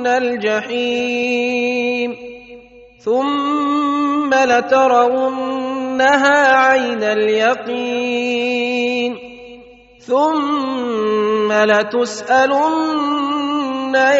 لترون الجحيم ثم لترونها عين اليقين ثم لتسألن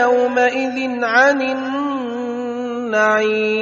يومئذ عن النعيم